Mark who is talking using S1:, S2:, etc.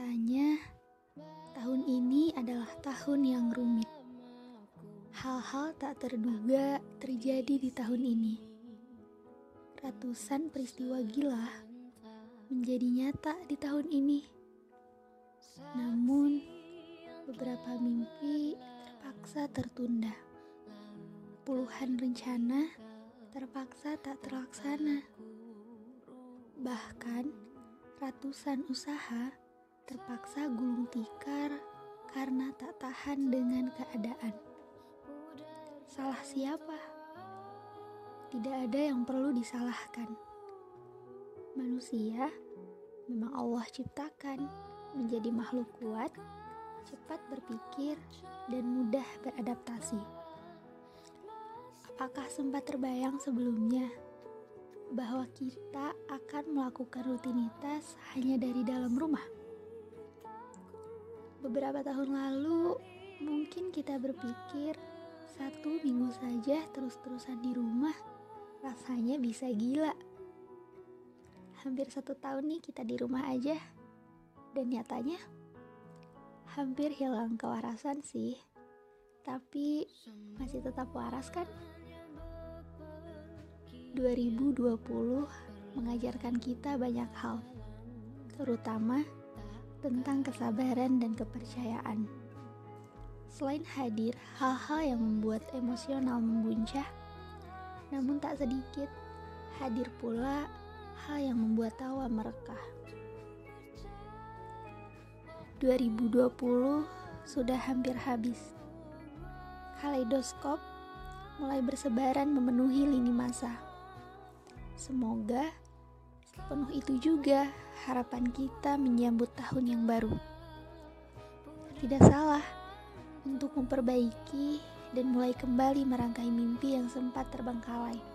S1: Katanya, tahun ini adalah tahun yang rumit. Hal-hal tak terduga terjadi di tahun ini. Ratusan peristiwa gila menjadi nyata di tahun ini. Namun, beberapa mimpi terpaksa tertunda. Puluhan rencana terpaksa tak terlaksana. Bahkan, ratusan usaha terpaksa gulung tikar karena tak tahan dengan keadaan. Salah siapa? Tidak ada yang perlu disalahkan. Manusia memang Allah ciptakan menjadi makhluk kuat, cepat berpikir, dan mudah beradaptasi. Apakah sempat terbayang sebelumnya bahwa kita akan melakukan rutinitas hanya dari dalam rumah? Beberapa tahun lalu, mungkin kita berpikir satu minggu saja terus-terusan di rumah rasanya bisa gila. Hampir satu tahun nih kita di rumah aja, dan nyatanya hampir hilang kewarasan sih. Tapi masih tetap waras kan? 2020 mengajarkan kita banyak hal, terutama tentang kesabaran dan kepercayaan. Selain hadir hal-hal yang membuat emosional membuncah, namun tak sedikit hadir pula hal yang membuat tawa merekah. 2020 sudah hampir habis. Kaleidoskop mulai bersebaran memenuhi lini masa. Semoga sepenuh itu juga harapan kita menyambut tahun yang baru. Tidak salah untuk memperbaiki dan mulai kembali merangkai mimpi yang sempat terbengkalai.